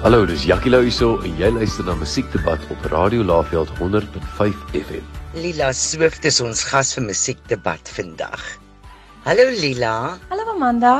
Hallo, dis Jackie Lou hierso en jy luister na Musiekdebat op Radio Laveld 100.5 FM. Lila Swift is ons gas vir Musiekdebat vandag. Hallo Lila. Hallo Amanda.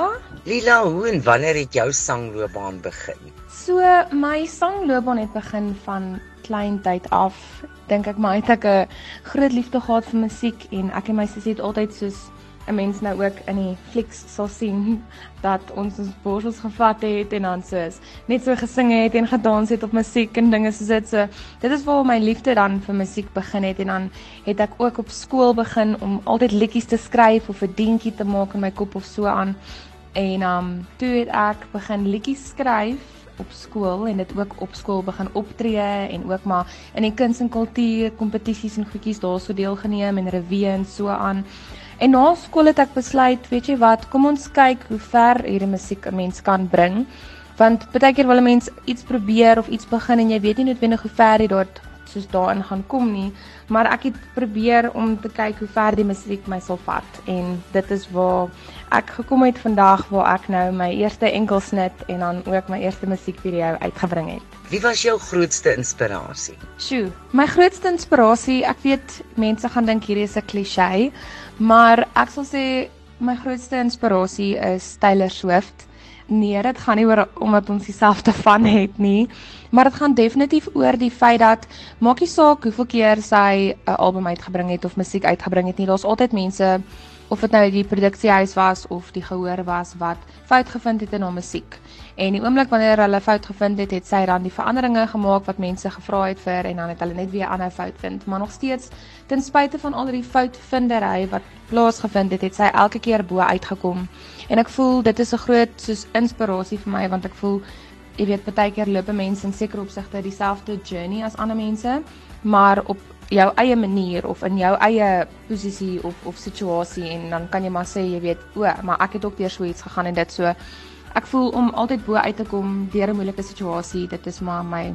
Lila, hoe en wanneer het jou sangloopbaan begin? So my sangloopbaan het begin van klein tyd af. Dink ek maar het ek 'n groot liefde gehad vir musiek en ek en my sussie het altyd soos 'n mens nou ook in die flieks sal sien dat ons ons borsels gevat het en dan soos net so gesing het en gedans het op musiek en dinge soos dit. So dit is waar my liefde dan vir musiek begin het en dan het ek ook op skool begin om altyd liedjies te skryf of 'n dingetjie te maak in my kop of so aan. En um toe het ek begin liedjies skryf op skool en dit ook op skool begin optree en ook maar in die kuns en kultuur kompetisies en goedjies daarso deelgeneem en revue en so aan En na skool het ek besluit, weet jy wat, kom ons kyk hoe ver hierdie musiek 'n mens kan bring. Want baie keer wil 'n mens iets probeer of iets begin en jy weet nie noodwendig hoe ver jy dit soos daarin gaan kom nie, maar ek het probeer om te kyk hoe ver die musiek my sal vat en dit is waar ek gekom het vandag waar ek nou my eerste enkelsnit en dan ook my eerste musiekvideo uitgebring het. Wie was jou grootste inspirasie? Sjoe, my grootste inspirasie, ek weet mense gaan dink hierdie is 'n kliseë, Maar ek sal sê my grootste inspirasie is Taylor Swift. Nee, dit gaan nie oor omdat ons dieselfde van het nie, maar dit gaan definitief oor die feit dat maak nie saak hoeveel keer sy 'n album uitgebring het of musiek uitgebring het nie, daar's altyd mense of dit nou die produksiehuis was of die gehoor was wat fout gevind het in haar musiek. En die oomblik wanneer hulle fout gevind het, het sy dan die veranderinge gemaak wat mense gevra het vir en dan het hulle net weer aanhou fout vind, maar nog steeds ten spyte van al die foutvindery wat plaasgevind het, het sy elke keer bo uitgekom. En ek voel dit is 'n groot soos inspirasie vir my want ek voel jy weet baie keer loop mense in sekere opsigte dieselfde journey as ander mense, maar op jou eie manier of in jou eie posisie of of situasie en dan kan jy maar sê jy weet o, maar ek het ook deur so iets gegaan en dit so ek voel om altyd bo uit te kom deur 'n moeilike situasie, dit is maar my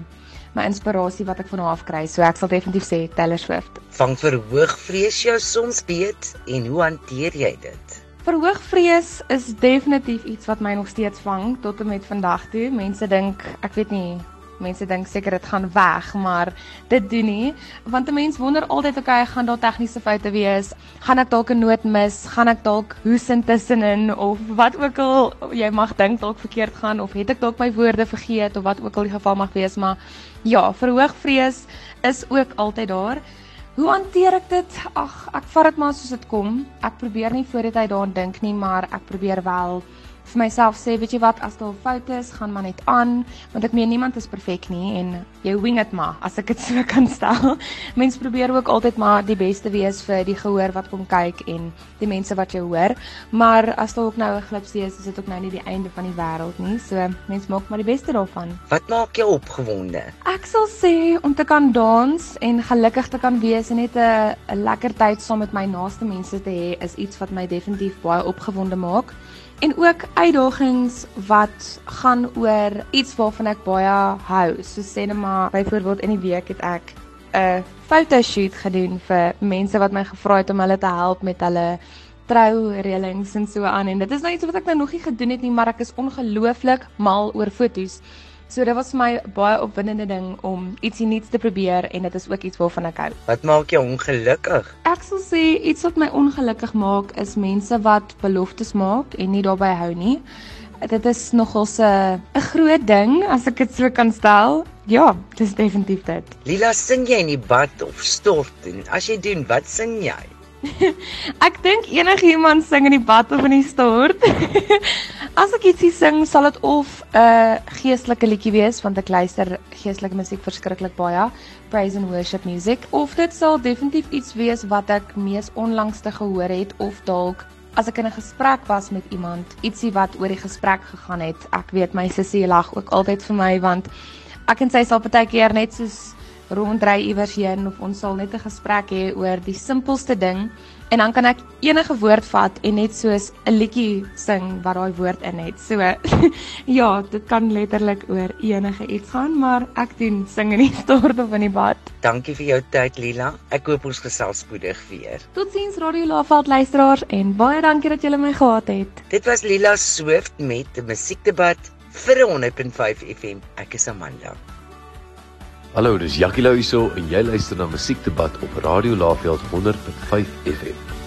my inspirasie wat ek van haar af kry. So ek sal definitief sê Taylor Swift. Vang verhoogvrees jou soms beet en hoe hanteer jy dit? Verhoogvrees is definitief iets wat my nog steeds vang tot en met vandag toe. Mense dink, ek weet nie, Mense dink seker dit gaan weg, maar dit doen nie, want 'n mens wonder altyd, okay, gaan daar tegniese foute wees? Gaan ek dalk 'n noot mis? Gaan ek dalk hoes intussenin of wat ook al jy mag dink dalk verkeerd gaan of het ek dalk my woorde vergeet of wat ook al die geval mag wees, maar ja, verhoogvrees is ook altyd daar. Hoe hanteer ek dit? Ag, ek vat dit maar soos dit kom. Ek probeer nie voor die tyd daaraan dink nie, maar ek probeer wel vir myself sê, weet jy wat, as daar foute is, gaan maar net aan, want ek meen niemand is perfek nie en jy wing dit maar as ek dit so kan stel. Mense probeer ook altyd maar die beste wees vir die gehoor wat kom kyk en die mense wat jou hoor, maar as daar ook nou 'n glipsie is, is dit ook nou nie die einde van die wêreld nie. So mense maak maar die beste daarvan. Wat maak jou opgewonde? Ek sal sê om te kan dans en gelukkig te kan wees en net 'n 'n lekker tyd saam met my naaste mense te hê is iets wat my definitief baie opgewonde maak en ook uitdagings wat gaan oor iets waarvan ek baie hou. So sê net maar byvoorbeeld in die week het ek 'n fotoshoot gedoen vir mense wat my gevra het om hulle te help met hulle troureëlings en so aan en dit is nou iets wat ek nou nog nie gedoen het nie, maar ek is ongelooflik mal oor fotos. So dit was vir my baie opwindende ding om ietsie nuuts te probeer en dit is ook iets waarvan ek hou. Wat maak jou ongelukkig? Ek sal sê iets wat my ongelukkig maak is mense wat beloftes maak en nie daarbey hou nie. Dit is nogal 'n 'n groot ding as ek dit so kan stel. Ja, dis definitief dit. Lila, sing jy in die bad of stort en as jy doen, wat sing jy? ek dink enigiemand sing in die bad of in die stort. As ek ietsie sing, sal dit of 'n uh, geestelike liedjie wees want ek luister geestelike musiek verskriklik baie, praise and worship music, of dit sal definitief iets wees wat ek mees onlangs te gehoor het of dalk as ek in 'n gesprek was met iemand, ietsie wat oor die gesprek gegaan het. Ek weet my sussie lag ook altyd vir my want ek en sy sal baie keer net soos rondry iewers heen of ons sal net 'n gesprek hê oor die simpelste ding en dan kan ek enige woord vat en net soos 'n liedjie sing wat daai woord in het. So ja, dit kan letterlik oor enige iets gaan, maar ek doen sing in die stort of in die bad. Dankie vir jou tyd Lila. Ek hoop ons gesels spoedig weer. Totsiens Radio Laveld luisteraars en baie dankie dat julle my gehad het. Dit was Lila Swift met 'n musiekdebat vir 100.5 FM. Ek is Amanda. Hallo, dis Jackie Lou hierso en jy luister na Musiekdebat op Radio Laveld 100.5 FM.